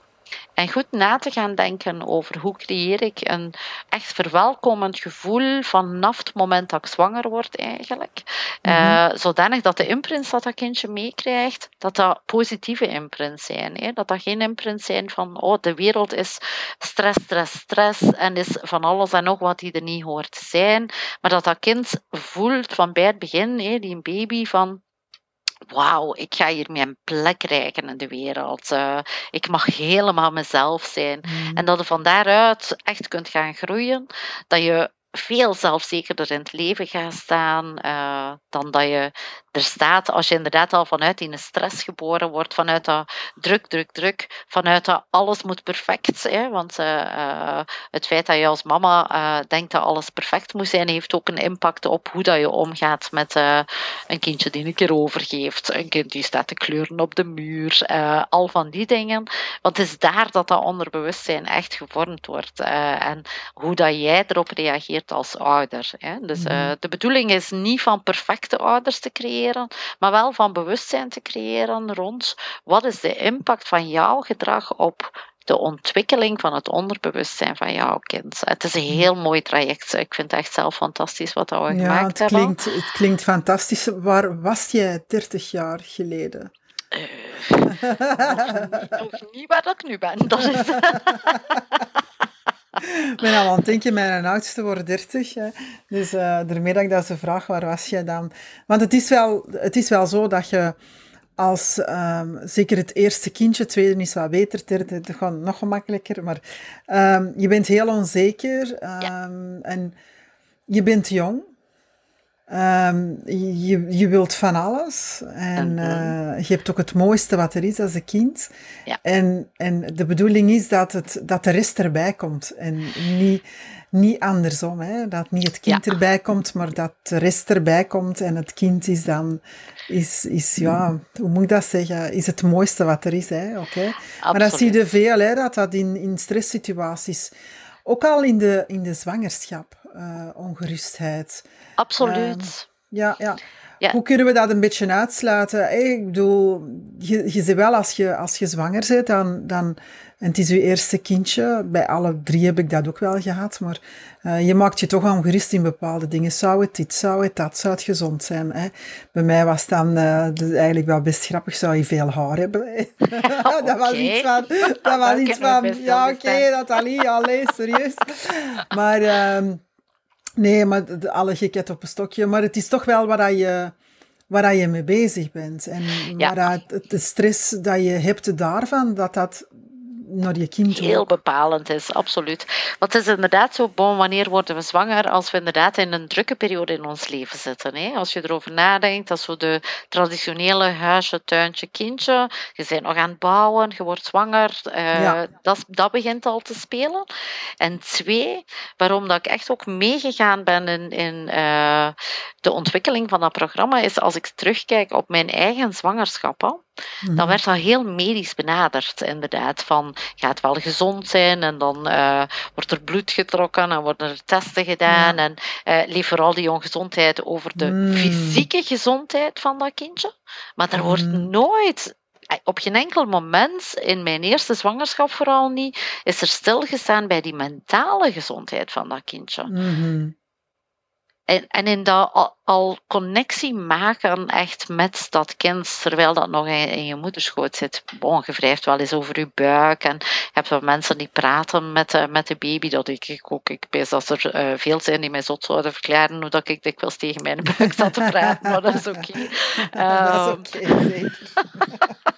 En goed na te gaan denken over hoe creëer ik een echt verwelkomend gevoel vanaf het moment dat ik zwanger word eigenlijk. Mm -hmm. uh, zodanig dat de imprints dat dat kindje meekrijgt, dat dat positieve imprints zijn. Hè? Dat dat geen imprints zijn van oh, de wereld is stress, stress, stress en is van alles en nog wat die er niet hoort te zijn. Maar dat dat kind voelt van bij het begin, hè, die baby, van wauw, ik ga hier mijn plek krijgen in de wereld. Uh, ik mag helemaal mezelf zijn. Mm. En dat je van daaruit echt kunt gaan groeien, dat je veel zelfzekerder in het leven gaat staan uh, dan dat je er staat als je inderdaad al vanuit die stress geboren wordt, vanuit dat druk, druk, druk, vanuit dat alles moet perfect zijn. Want uh, het feit dat je als mama uh, denkt dat alles perfect moet zijn, heeft ook een impact op hoe dat je omgaat met een kindje die een keer overgeeft, een kind die staat te kleuren op de muur, al van die dingen. Want het is daar dat dat onderbewustzijn echt gevormd wordt. en hoe dat jij erop reageert als ouder. Hè. Dus mhm. de bedoeling is niet van perfecte ouders te creëren maar wel van bewustzijn te creëren rond wat is de impact van jouw gedrag op de ontwikkeling van het onderbewustzijn van jouw kind. Het is een heel mooi traject. Ik vind het echt zelf fantastisch wat we ja, gemaakt het hebben. Klinkt, het klinkt fantastisch. Waar was jij 30 jaar geleden? Uh, nog, niet waar ik nu ben. Dat is... Ik ben al aan het denken, mijn oudste wordt 30. Hè. Dus uh, daarmee dat ik dat ze vraag, waar was je dan? Want het is wel, het is wel zo dat je als, um, zeker het eerste kindje, het tweede is wat beter, derde gaat nog gemakkelijker, maar um, je bent heel onzeker um, ja. en je bent jong. Um, je, je wilt van alles en uh, je hebt ook het mooiste wat er is als een kind. Ja. En, en de bedoeling is dat, het, dat de rest erbij komt en niet, niet andersom. Hè? Dat niet het kind ja. erbij komt, maar dat de rest erbij komt en het kind is dan, is, is ja, hoe moet ik dat zeggen, is het mooiste wat er is. Hè? Okay. Maar dat zie je veel, hè, dat dat in, in stresssituaties, ook al in de, in de zwangerschap, uh, ongerustheid Absoluut. Um, ja, ja. Ja. Hoe kunnen we dat een beetje uitsluiten? Hey, ik bedoel, je, je ziet wel, als je, als je zwanger bent, dan, dan, en het is je eerste kindje, bij alle drie heb ik dat ook wel gehad, maar uh, je maakt je toch ongerust in bepaalde dingen. Zou het dit, zou het dat, zou het gezond zijn? Hè? Bij mij was dan uh, eigenlijk wel best grappig, zou je veel haar hebben? dat was iets van, dat was iets van ja oké, okay, alleen serieus. Maar... Uh, Nee, maar alle gekheid op een stokje. Maar het is toch wel waar je, waar je mee bezig bent. En ja. waar de stress dat je hebt daarvan, dat dat naar je kind Heel bepalend is, absoluut. Want het is inderdaad zo, bon, wanneer worden we zwanger? Als we inderdaad in een drukke periode in ons leven zitten. Hè? Als je erover nadenkt, dat is zo de traditionele huisje, tuintje, kindje. Je bent nog aan het bouwen, je wordt zwanger. Uh, dat, dat begint al te spelen. En twee, waarom dat ik echt ook meegegaan ben in, in uh, de ontwikkeling van dat programma, is als ik terugkijk op mijn eigen zwangerschappen dan mhm. werd dat heel medisch benaderd, inderdaad. Van gaat wel gezond zijn en dan uh, wordt er bloed getrokken en worden er testen gedaan. En uh, leef vooral die ongezondheid over de mm. fysieke gezondheid van dat kindje. Maar er wordt mm. nooit eh, op geen enkel moment, in mijn eerste zwangerschap vooral niet, is er stilgestaan bij die mentale gezondheid van dat kindje. Mm en, en in dat al, al, connectie maken echt met dat kind, terwijl dat nog in, in je moederschoot zit. Bon, je wrijft wel eens over je buik en je hebt wel mensen die praten met, uh, met de baby. Dat ik ook, ik weet dat er uh, veel zijn die mij zot zouden verklaren hoe dat ik dikwijls tegen mijn buik zat te praten, maar dat is oké. Okay. dat is ehm, oké, okay, zeker.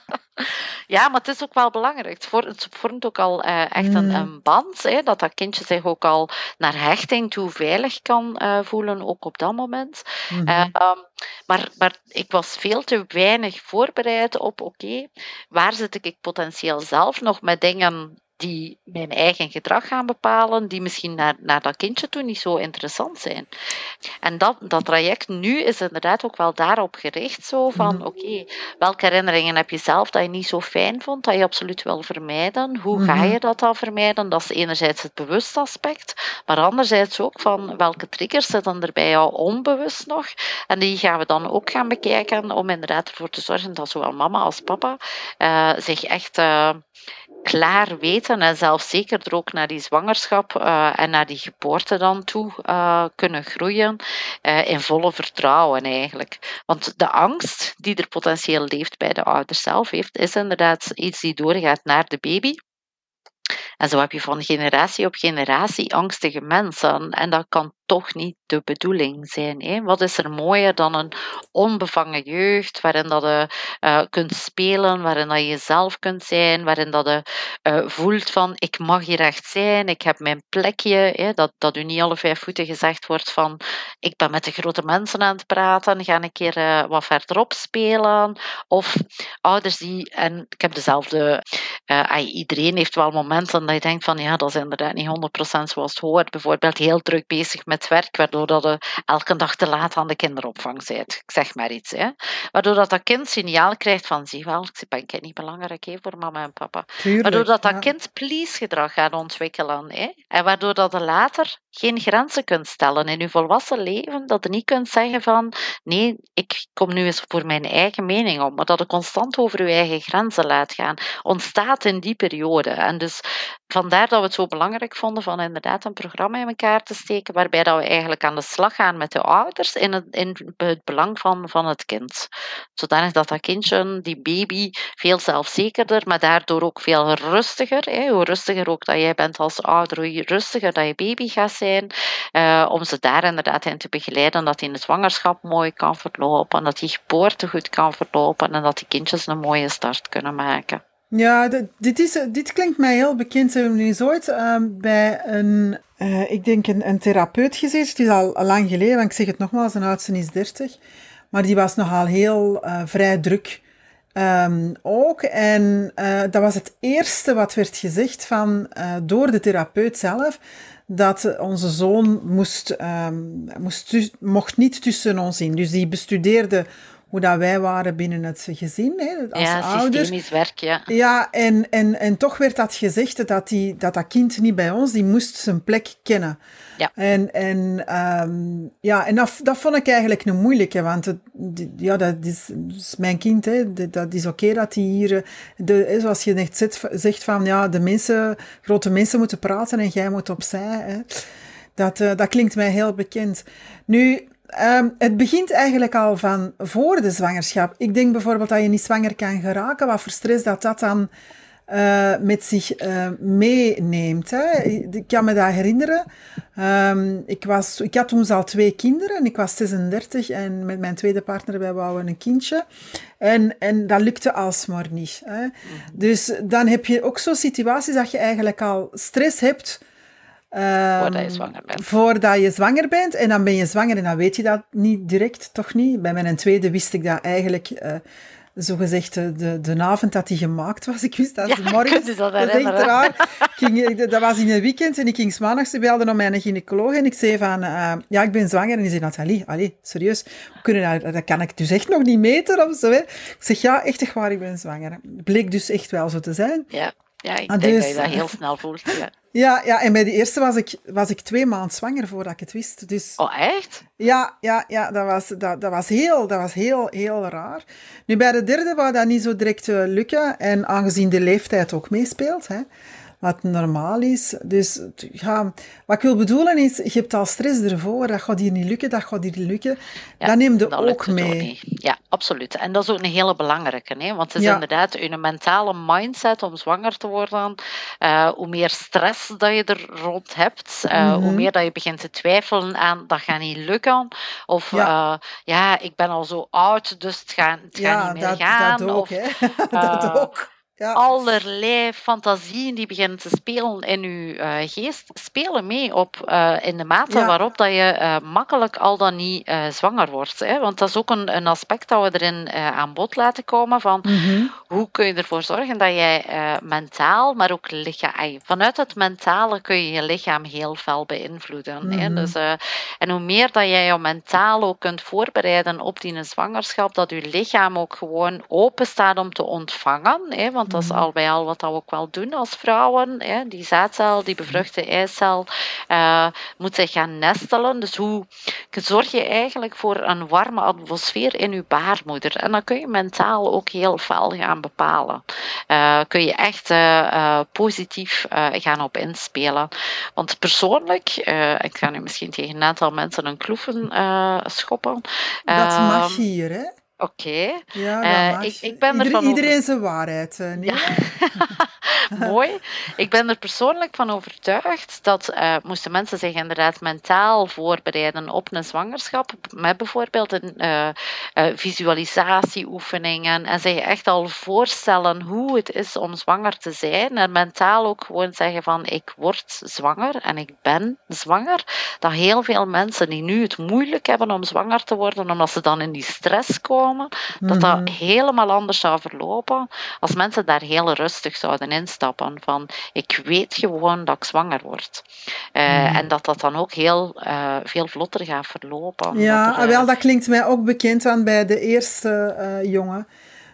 Ja, maar het is ook wel belangrijk. Het vormt, het vormt ook al uh, echt een, mm. een, band, hè, dat dat kindje zich ook al naar hechting toe veilig kan uh, voelen, ook op dat moment. Mm -hmm. uh, um, maar, maar ik was veel te weinig voorbereid op, oké, waar zit ik potentieel zelf nog met dingen die mijn eigen gedrag gaan bepalen, die misschien naar, naar dat kindje toe niet zo interessant zijn. En dat, dat traject nu is inderdaad ook wel daarop gericht, zo van mhm. oké, welke herinneringen heb je zelf dat je niet zo fijn vond, dat je absoluut wil vermijden? Hoe ga mhm. je dat dan vermijden? Dat is enerzijds het bewust aspect, maar anderzijds ook van welke triggers zitten er bij jou onbewust nog? En die gaan we dan ook gaan bekijken om inderdaad ervoor te zorgen dat zowel mama als papa uh, zich echt uh, klaar weten en zelfs zeker er ook naar die zwangerschap uh, en naar die geboorte dan toe uh, kunnen groeien in volle vertrouwen eigenlijk. Want de angst die er potentieel leeft bij de ouder zelf heeft, is inderdaad iets die doorgaat naar de baby. En zo heb je van generatie op generatie angstige mensen. En dat kan toch niet de bedoeling zijn. Hè? Wat is er mooier dan een onbevangen jeugd, waarin dat je uh, kunt spelen, waarin dat je jezelf kunt zijn, waarin dat je uh, voelt van ik mag hier echt zijn, ik heb mijn plekje, hè? Dat, dat u niet alle vijf voeten gezegd wordt van ik ben met de grote mensen aan het praten, ga een keer uh, wat verderop spelen. Of ouders die, en ik heb dezelfde, iedereen heeft wel momenten dat je denkt van ja, dat is inderdaad niet 100% zoals het hoort. Bijvoorbeeld heel druk bezig met werk, waardoor dat je elke dag te laat aan de kinderopvang bent. Ik zeg maar iets. Hè. Waardoor dat, dat kind signaal krijgt van, zie wel, ik ben niet belangrijk hè, voor mama en papa. waardoor dat, dat kind please gedrag gaat ontwikkelen. Hè. En waardoor dat je later geen grenzen kunt stellen in je volwassen leven. Dat je niet kunt zeggen van, nee, ik kom nu eens voor mijn eigen mening op. Maar dat je constant over je eigen grenzen laat gaan. Ontstaat in die periode. En dus vandaar dat we het zo belangrijk vonden van inderdaad een programma in elkaar te steken, waarbij dat we eigenlijk aan de slag gaan met de ouders in het, in het belang van, van het kind. Zodanig dat dat kindje, die baby, veel zelfzekerder, maar daardoor ook veel rustiger. Hè, hoe rustiger ook dat jij bent als ouder, hoe rustiger dat je baby gaat zijn, uh, om ze daar inderdaad in te begeleiden, dat in de zwangerschap mooi kan verlopen, dat die geboorte goed kan verlopen en dat die kindjes een mooie start kunnen maken. Ja, dit, is, dit klinkt mij heel bekend. Hebben we eens ooit uh, bij een, uh, ik denk een, een therapeut gezeten. Het is al, lang geleden, want ik zeg het nogmaals, een oudste is 30. Maar die was nogal heel uh, vrij druk um, ook. En dat was het eerste wat werd gezegd van, door de therapeut zelf. Dat onze zoon moest, um, moest, mocht niet tussen ons in. Dus die bestudeerde hoe dat wij waren binnen het gezin, hè, als ja, ouders. werk, ja. Ja, en, en, en toch werd dat gezegd dat, die, dat dat kind niet bij ons, die moest zijn plek kennen. Ja. En, en, um, ja, en dat, dat vond ik eigenlijk een moeilijke, want het, ja, dat is, is mijn kind, hè, dat is oké dat hij hier, de, zoals je net zegt, zegt van, ja, de mensen, grote mensen moeten praten en jij moet opzij. Hè. Dat, uh, dat klinkt mij heel bekend. Nu, Um, het begint eigenlijk al van voor de zwangerschap. Ik denk bijvoorbeeld dat je niet zwanger kan geraken, wat voor stress dat dat dan uh, met zich uh, meeneemt. Hè. Ik kan me dat herinneren. Um, ik, was, ik had toen al twee kinderen. Ik was 36 en met mijn tweede partner wij wouden een kindje. En, en dat lukte alsmaar niet. Hè. Mm -hmm. Dus dan heb je ook zo situaties dat je eigenlijk al stress hebt Um, voordat je zwanger bent. Voordat je zwanger bent. En dan ben je zwanger en dan weet je dat niet direct, toch niet? Bij mijn tweede wist ik dat eigenlijk, uh, zogezegd, de, de avond dat die gemaakt was. Ik wist dat ja, morgens. Dat, dat is echt raar. Ging, dat was in een weekend en ik ging maandags, belde naar mijn gynaecoloog en ik zei van, uh, ja, ik ben zwanger. En die zei, Nathalie, allee, serieus, kunnen dat, dat kan ik dus echt nog niet meten of zo. Hè. Ik zeg, ja, echt, echt waar, ik ben zwanger. Bleek dus echt wel zo te zijn. Ja. Ja, ik ah, denk dus, dat je dat heel snel voelt. Ja. Ja, ja, en bij de eerste was ik, was ik twee maanden zwanger voordat ik het wist. Dus, oh, echt? Ja, ja, ja dat, was, dat, dat was, heel, dat was heel, heel raar. Nu, bij de derde wou dat niet zo direct uh, lukken. En aangezien de leeftijd ook meespeelt, hè, wat normaal is. Dus ja, wat ik wil bedoelen is, je hebt al stress ervoor, dat gaat hier niet lukken, dat gaat hier niet lukken. Ja, dat neemt je ook mee. Ook ja, absoluut. En dat is ook een hele belangrijke, hè? want het is ja. inderdaad een mentale mindset om zwanger te worden. Uh, hoe meer stress dat je er rond hebt, uh, mm -hmm. hoe meer dat je begint te twijfelen aan dat gaat niet lukken. Of ja, uh, ja ik ben al zo oud, dus het gaat, het gaat niet meer dat, gaan. Dat ook, of, dat ook ja. allerlei fantasieën die beginnen te spelen in je uh, geest, spelen mee op uh, in de mate ja. waarop dat je uh, makkelijk al dan niet zwanger wordt. Hè? Want dat is ook een, een aspect dat we erin aan bod laten komen van mm -hmm. hoe kun je ervoor zorgen dat jij mentaal, maar ook lichaam, vanuit het mentale kun je je lichaam heel fel beïnvloeden. Mm -hmm. hè? Dus, en hoe meer dat jij je mentaal ook kunt voorbereiden op die zwangerschap, dat je lichaam ook gewoon open staat om te ontvangen. Hè? Want dat is al bij al wat we ook wel doen als vrouwen. Hè. Die zaadcel, die bevruchte eicel, uh, moet zich gaan nestelen. Dus hoe zorg je eigenlijk voor een warme atmosfeer in je baarmoeder? En dan kun je mentaal ook heel fel gaan bepalen. Uh, kun je echt uh, positief gaan op inspelen. Want persoonlijk, ik ga nu misschien tegen een aantal mensen een kloeven schoppen. Dat mag hier, hè? Oké. Ja, uh, ik, ik ben Ieder, Iedereen zijn waarheid. Ja. mooi. Ik ben er persoonlijk van overtuigd dat uh, moesten mensen zich inderdaad mentaal voorbereiden op een zwangerschap, met bijvoorbeeld een uh, visualisatieoefeningen en zich echt al voorstellen hoe het is om zwanger te zijn en mentaal ook gewoon zeggen van ik word zwanger en ik ben zwanger, dat heel veel mensen die nu het moeilijk hebben om zwanger te worden, omdat ze dan in die stress komen, dat dat mhm. helemaal anders zou verlopen als mensen daar heel rustig zouden instappen van ik weet gewoon dat ik zwanger word. Uh, En dat dat dan ook heel uh, veel vlotter gaat verlopen. Ja, er, uh, wel, dat klinkt mij ook bekend aan bij de eerste jongen.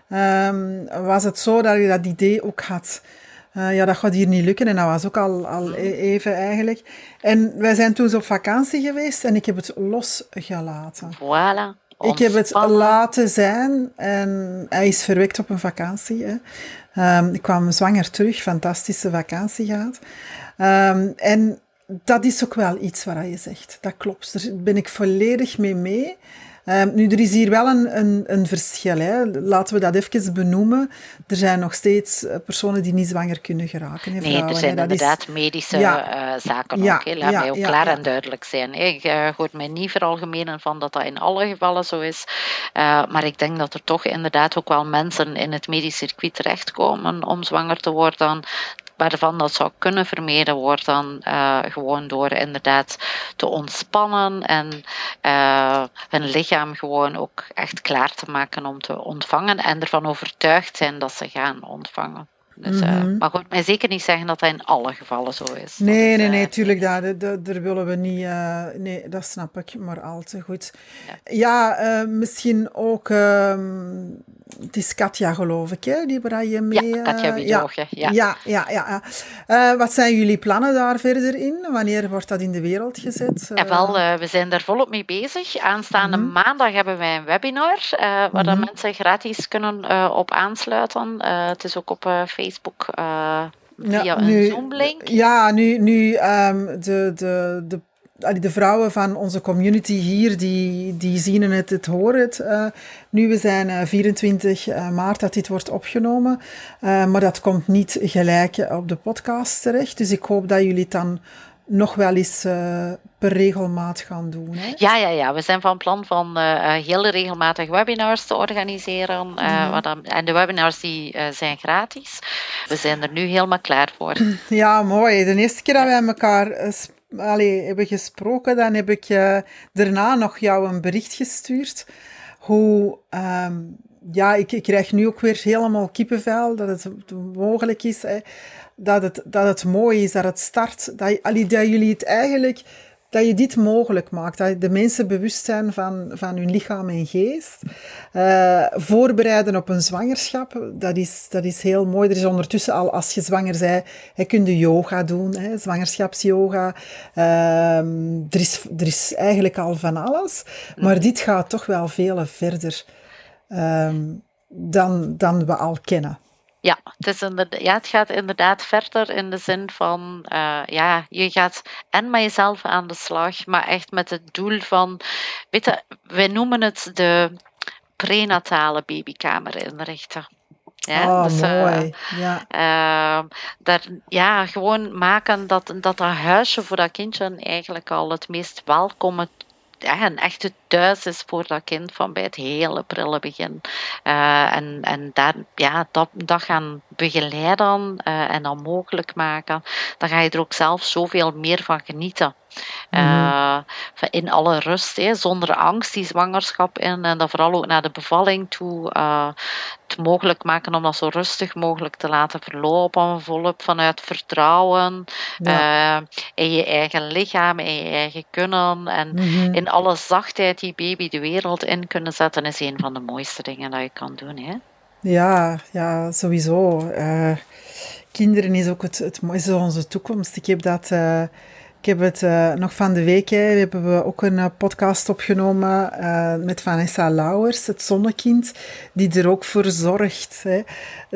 Um, was het zo dat je dat idee ook had. ja, dat gaat hier niet lukken. En dat was ook al, al e-, even eigenlijk. En wij zijn toen zo op vakantie geweest en ik heb het losgelaten. Voilà. Ik heb het laten zijn en hij is verwekt op een vakantie. Hè. Um, ik kwam zwanger terug, fantastische vakantie gehad. Um, en dat is ook wel iets waar je zegt. Dat klopt, daar ben ik volledig mee mee. Um, nu, er is hier wel een, een, een verschil. Hè. Laten we dat even benoemen. Er zijn nog steeds eh, personen die niet zwanger kunnen geraken. Hè, nee, er zijn inderdaad is... medische ja. uh, zaken ja, ook. Hè. Laat ja, mij ook klaar en duidelijk zijn. Ik uh, hoor mij niet veralgemenen van dat dat in alle gevallen zo is. Maar ik denk dat er toch inderdaad ook wel mensen in het medisch circuit terechtkomen om zwanger te worden waarvan dat zou kunnen vermeden worden, uh, gewoon door inderdaad te ontspannen en uh, hun lichaam gewoon ook echt klaar te maken om te ontvangen en ervan overtuigd zijn dat ze gaan ontvangen. Dus, uh, mm-hmm. Maar goed, mij zeker niet zeggen dat dat in alle gevallen zo is. Nee, is, nee, nee, tuurlijk, daar, daar, daar willen we niet... Uh, nee, dat snap ik, maar al te goed. Ja, ja misschien ook... Het is Katja, geloof ik, hè, die waar je mee... Ja, Katja Wiedoog, ja. Ja, ja, ja. ja, ja. wat zijn jullie plannen daar verder in? Wanneer wordt dat in de wereld gezet? Ja, wel, we zijn daar volop mee bezig. Aanstaande mm-hmm. maandag hebben wij een webinar, waar mm-hmm. dan mensen gratis kunnen op aansluiten. het is ook op Facebook Facebook via ja, nu, een Zoom-link? Ja, nu, nu um, de, de, de de vrouwen van onze community hier, die, die zien het, het horen het. Uh, nu, we zijn uh, 24 uh, maart dat dit wordt opgenomen, uh, maar dat komt niet gelijk op de podcast terecht. Dus ik hoop dat jullie het dan nog wel eens uh, per regelmaat gaan doen. Hè? Ja, ja, ja, we zijn van plan van uh, heel regelmatig webinars te organiseren. Uh, mm dan, en de webinars die zijn gratis. We zijn er nu helemaal klaar voor. Ja, mooi. De eerste keer dat wij elkaar allee, hebben gesproken, dan heb ik daarna nog jou een bericht gestuurd. Hoe... Um, ja, ik, ik krijg nu ook weer helemaal kippenvel dat het mogelijk is. Hè dat het, dat het mooi is, dat het start, dat, dat jullie het eigenlijk, dat je dit mogelijk maakt, dat de mensen bewust zijn van, van hun lichaam en geest. Uh, voorbereiden op een zwangerschap, dat is, dat is heel mooi. Er is ondertussen al, als je zwanger bent, je kunt de yoga doen, hè, zwangerschapsyoga. Uh, er, is, er is eigenlijk al van alles, maar dit gaat toch wel veel verder uh, dan, dan we al kennen. Ja het, is ja, het gaat inderdaad verder in de zin van, uh, ja, je gaat en met jezelf aan de slag, maar echt met het doel van, weet je, wij noemen het de prenatale babykamer inrichten. Ja, oh, dus, mooi. Uh, ja. Uh, daar, ja, gewoon maken dat, dat dat huisje voor dat kindje eigenlijk al het meest welkome ja, een echte thuis is voor dat kind van bij het hele prille begin. Uh, en en daar, ja, dat, gaan begeleiden uh, en dan mogelijk maken, dan ga je er ook zelf zoveel meer van genieten. Uh, in alle rust, hè, zonder angst die zwangerschap in. En dan vooral ook naar de bevalling toe. Uh, het mogelijk maken om dat zo rustig mogelijk te laten verlopen. Volop vanuit vertrouwen. Ja. Uh, in je eigen lichaam, in je eigen kunnen. En mm-hmm. in alle zachtheid die baby de wereld in kunnen zetten, is een van de mooiste dingen dat je kan doen. Hè? Ja, ja, sowieso. kinderen is ook het, het mooiste van onze toekomst. Ik heb dat ik heb het uh, nog van de week, hè, hebben we ook een uh, podcast opgenomen uh, met Vanessa Lauwers, het zonnekind, die er ook voor zorgt hè,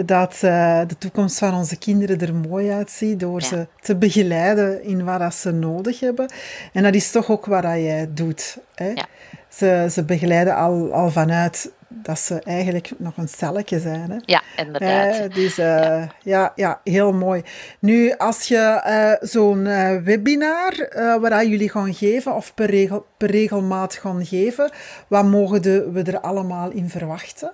dat de toekomst van onze kinderen er mooi uitziet door ja. ze te begeleiden in wat ze nodig hebben. En dat is toch ook wat jij doet. Hè. Ja. Ze, ze begeleiden al, al vanuit dat ze eigenlijk nog een celletje zijn. Hè? Ja, inderdaad. dus ja. ja. Ja, heel mooi. Nu, als je zo'n webinar waar jullie gaan geven, of per, regel, per regelmaat gaan geven, wat mogen de, we er allemaal in verwachten?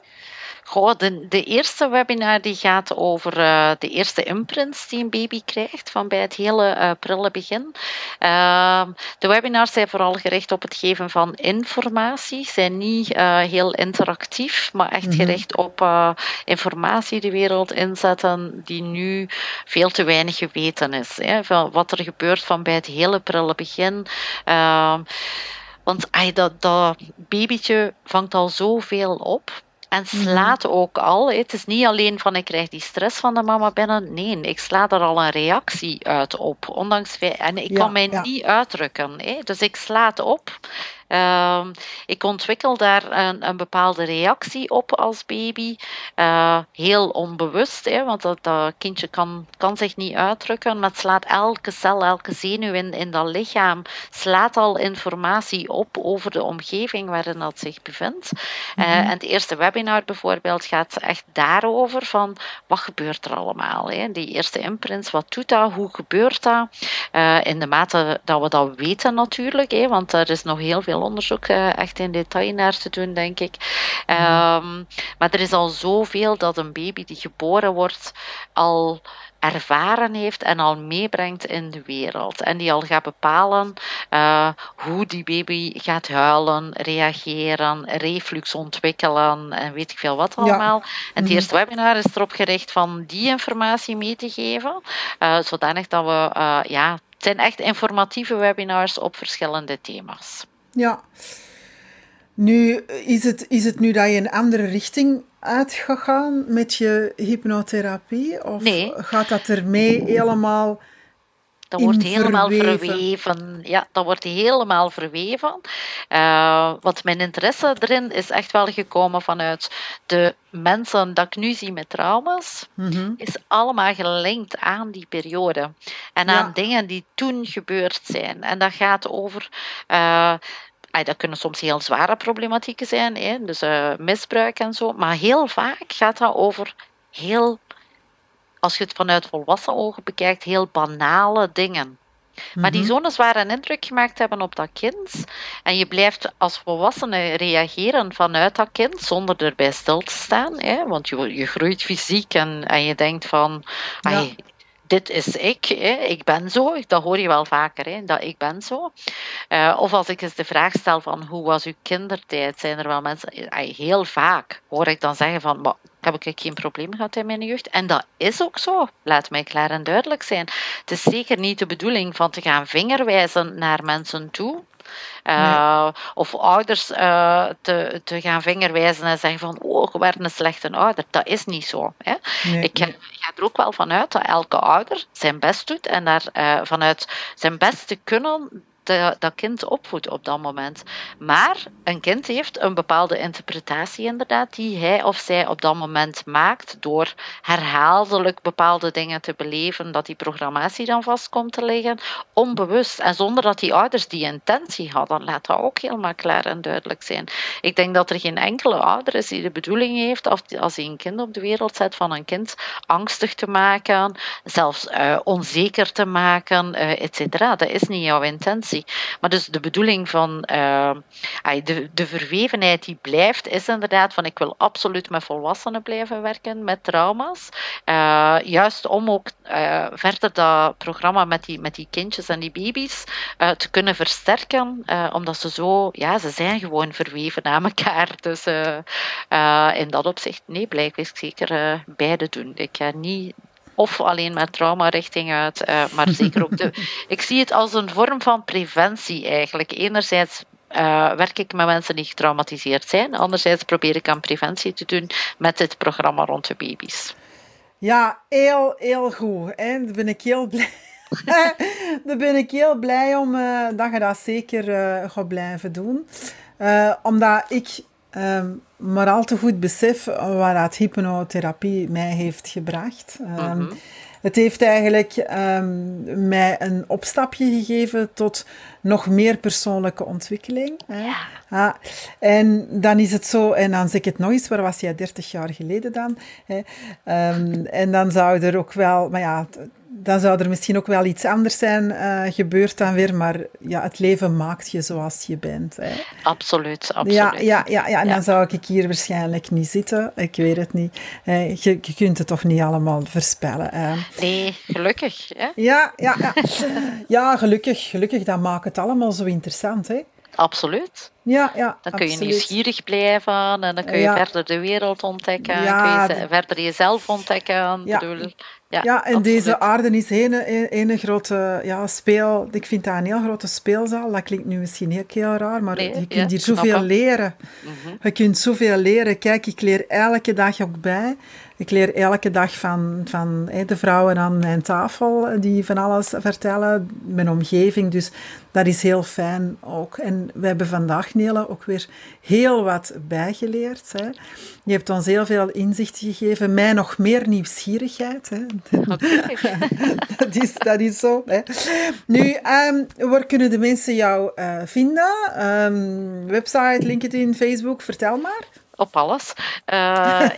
Goh, de, de eerste webinar die gaat over uh, de eerste imprints die een baby krijgt van bij het hele uh, prille begin. Uh, de webinars zijn vooral gericht op het geven van informatie, zijn niet uh, heel interactief, maar echt mm-hmm. gericht op informatie de wereld inzetten die nu veel te weinig geweten is. Hè, van wat er gebeurt van bij het hele prille begin. Ehm, want ay, dat, dat babytje vangt al zoveel op. En mhm. slaat ook al. Het is niet alleen van ik krijg die stress van de mama binnen. Nee, ik sla er al een reactie uit op. Ondanks, en ik kan mij niet uitdrukken. Dus ik sla het op. Uh, ik ontwikkel daar een, een, bepaalde reactie op als baby. Uh, heel onbewust, hè, want dat, dat, kindje kan, kan zich niet uitdrukken, maar het slaat elke cel, elke zenuw in, in dat lichaam, slaat al informatie op over de omgeving waarin dat zich bevindt. Uh, en het eerste webinar bijvoorbeeld gaat echt daarover van wat gebeurt er allemaal. Hè? Die eerste imprints, wat doet dat, hoe gebeurt dat? Uh, in de mate dat we dat weten natuurlijk, hè, want er is nog heel veel onderzoek uh, echt in detail naar te doen, denk ik. Um, maar er is al zoveel dat een baby die geboren wordt al ervaren heeft en al meebrengt in de wereld. En die al gaat bepalen uh, hoe die baby gaat huilen, reageren, reflux ontwikkelen en weet ik veel wat allemaal. En het mhm. eerste webinar is erop gericht van die informatie mee te geven, uh, zodanig dat we, uh, ja, het zijn echt informatieve webinars op verschillende thema's. Ja. Nu, is het, is het nu dat je een andere richting uit gaat gaan met je hypnotherapie? Of nee. gaat dat ermee helemaal dat wordt helemaal verweven. Ja, dat wordt helemaal verweven. Uh, wat mijn interesse erin is echt wel gekomen vanuit de mensen dat ik nu zie met trauma's, mm is allemaal gelinkt aan die periode. En aan dingen die toen gebeurd zijn. En dat gaat over. Uh, dat kunnen soms heel zware problematieken zijn, dus uh, misbruik en zo. Maar heel vaak gaat dat over heel als je het vanuit volwassen ogen bekijkt, heel banale dingen. Maar die mhm. zo'n zware indruk gemaakt hebben op dat kind. En je blijft als volwassene reageren vanuit dat kind zonder erbij stil te staan. Hè? Want je, je groeit fysiek en, en je denkt van. Ja dit is ik, hè, ik ben zo. Dat hoor je wel vaker, hè, dat ik ben zo. Uh, of als ik eens de vraag stel van hoe was uw kindertijd, zijn er wel mensen, heel vaak hoor ik dan zeggen van, maar heb ik geen probleem gehad in mijn jeugd. En dat is ook zo, laat mij klaar en duidelijk zijn. Het is zeker niet de bedoeling van te gaan vingerwijzen naar mensen toe. Uh, Of ouders uh, te, te gaan vingerwijzen en zeggen van oh, je werd een slechte ouder. Dat is niet zo. Hè? Nee, ik ga, ga, er ook wel vanuit dat elke ouder zijn best doet en daar uh, vanuit zijn best te kunnen dat kind opvoedt op dat moment. Maar een kind heeft een bepaalde interpretatie inderdaad die hij of zij op dat moment maakt door herhaaldelijk bepaalde dingen te beleven, dat die programmatie dan vast komt te liggen, onbewust. En zonder dat die ouders die intentie hadden, laat dat ook helemaal klaar en duidelijk zijn. Ik denk dat er geen enkele ouder is die de bedoeling heeft, of als hij een kind op de wereld zet, van een kind angstig te maken, zelfs uh, onzeker te maken, uh, et cetera. Dat is niet jouw intentie. Maar dus de bedoeling van uh, de, de verwevenheid die blijft, is inderdaad van ik wil absoluut met volwassenen blijven werken met trauma's. Uh, juist om ook uh, verder dat programma met die, met die kindjes en die baby's te kunnen versterken, omdat ze zo, ja, ze zijn gewoon verweven aan elkaar. Dus in dat opzicht, nee, blijf ik zeker beide doen. Ik ga niet of alleen met trauma richting uit. Uh, maar zeker ook de. Ik zie het als een vorm van preventie eigenlijk. Enerzijds uh, werk ik met mensen die getraumatiseerd zijn. Anderzijds probeer ik aan preventie te doen met dit programma rond de baby's. Ja, heel, heel goed. Hè? Daar ben ik heel blij. Daar ben ik heel blij om uh, dat je dat zeker uh, gaat blijven doen. omdat ik Ehm, maar al te goed besef waar dat hypnotherapie mij heeft gebracht. Um, het heeft eigenlijk um, mij een opstapje gegeven tot nog meer persoonlijke ontwikkeling. Hè. Ja. Ah, en dan is het zo, en dan zeg ik het nog eens, waar was jij 30 jaar geleden dan? Hè. Um, en dan zou er ook wel, maar ja, dan zou er misschien ook wel iets anders zijn uh, gebeurd dan weer, maar ja, het leven maakt je zoals je bent. Hè. Absoluut, absoluut. Ja, ja, ja, ja, en dan zou ik hier waarschijnlijk niet zitten. Ik weet het niet. Je, je kunt het toch niet allemaal voorspellen. Hè. Nee, gelukkig. Hè? Ja, ja, ja. ja, gelukkig. Gelukkig, dat maakt het allemaal zo interessant. Hè. Absoluut. Ja, ja, dan kun je nieuwsgierig blijven en dan kun je verder de wereld ontdekken. Ja, kun je verder jezelf ontdekken. Ja. Bedoel, ja, ja, en deze aarde is een, een, grote ja, speel... Ik vind dat een heel grote speelzaal. Dat klinkt nu misschien heel, heel raar, maar je kunt hier zoveel leren. Mhm. Je kunt zoveel leren. Kijk, ik leer elke dag ook bij. Ik leer elke dag van, van de vrouwen aan mijn tafel die van alles vertellen, mijn omgeving. Dus dat is heel fijn ook. En we hebben vandaag, Nele, ook weer heel wat bijgeleerd. Hè. Je hebt ons heel veel inzicht gegeven, mij nog meer nieuwsgierigheid. Hè. dat, is, dat is zo. Hè. Nu, um, waar kunnen de mensen jou uh, vinden? Um, website, LinkedIn, Facebook, vertel maar op alles. Uh,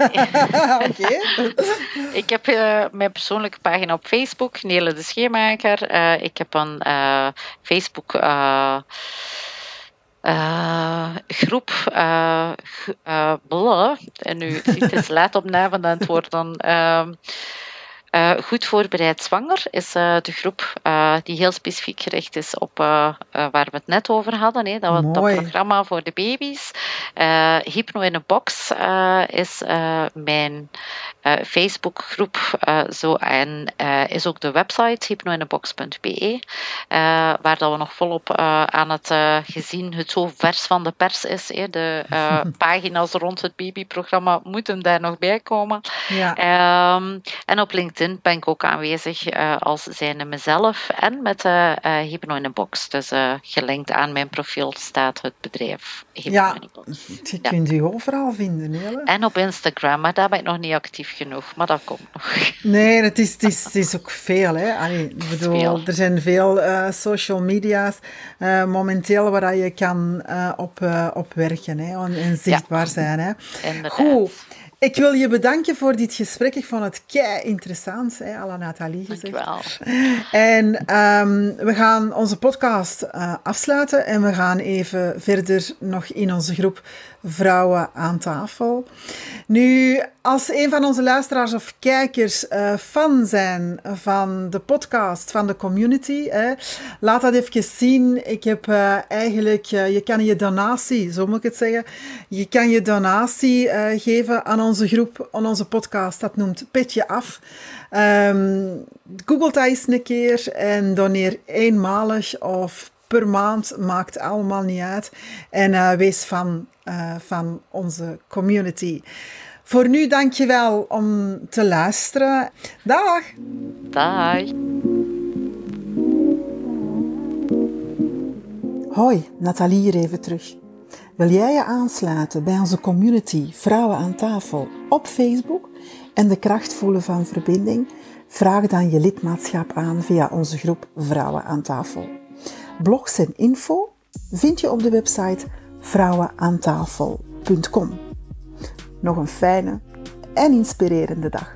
ik heb uh, mijn persoonlijke pagina op Facebook, Nele de Scheemaker. Uh, ik heb een Facebook groep. en nu het is laat op na van het worden. Ehm, uh, goed voorbereid zwanger is uh, de groep uh, die heel specifiek gericht is op waar we het net over hadden. Hè, dat, dat programma voor de baby's. Hypno in a Box is mijn Facebookgroep zo en is ook de website hypnoinabox.be waar dat we nog volop aan het gezien het zo vers van de pers is. Hè, de pagina's rond het babyprogramma moeten daar nog bij komen. Ja. Um, en op LinkedIn ben ik ook aanwezig uh, als zijnde mezelf en met uh, uh, Hypno in een Box. Dus gelinkt aan mijn profiel staat het bedrijf Hypno ja, in een Box. Je ja. kunt u overal vinden. Hele. En op Instagram, maar daar ben ik nog niet actief genoeg. Maar dat komt nog. Nee, het is, het is, het is ook veel. Hè. Allee, ik bedoel, er zijn veel social media's momenteel waar je kan op, op werken hè, en zichtbaar ja. zijn. Hè. Goed. Ik wil je bedanken voor dit gesprek. Ik vond het kei interessant, hè, à la Nathalie gezegd. Dankjewel. En um, we gaan onze podcast uh, afsluiten en we gaan even verder nog in onze groep Vrouwen aan tafel. Nu, als een van onze luisteraars of kijkers uh, fan zijn van de podcast, van de community, hè, laat dat even zien. Ik heb uh, eigenlijk, je kan je donatie, zo moet ik het zeggen, je kan je donatie geven aan onze groep, aan onze podcast. Dat noemt Petje Af. Um, Google dat eens een keer en doneer eenmalig of per maand, maakt allemaal niet uit. En wees uh, van onze community. Voor nu dank je wel om te luisteren. Dag! Dag! Hoi, Nathalie hier even terug. Wil jij je aansluiten bij onze community Vrouwen aan tafel op Facebook en de kracht voelen van verbinding? Vraag dan je lidmaatschap aan via onze groep Vrouwen aan tafel. Blogs en info vind je op de website vrouwenaantafel.com. Nog een fijne en inspirerende dag.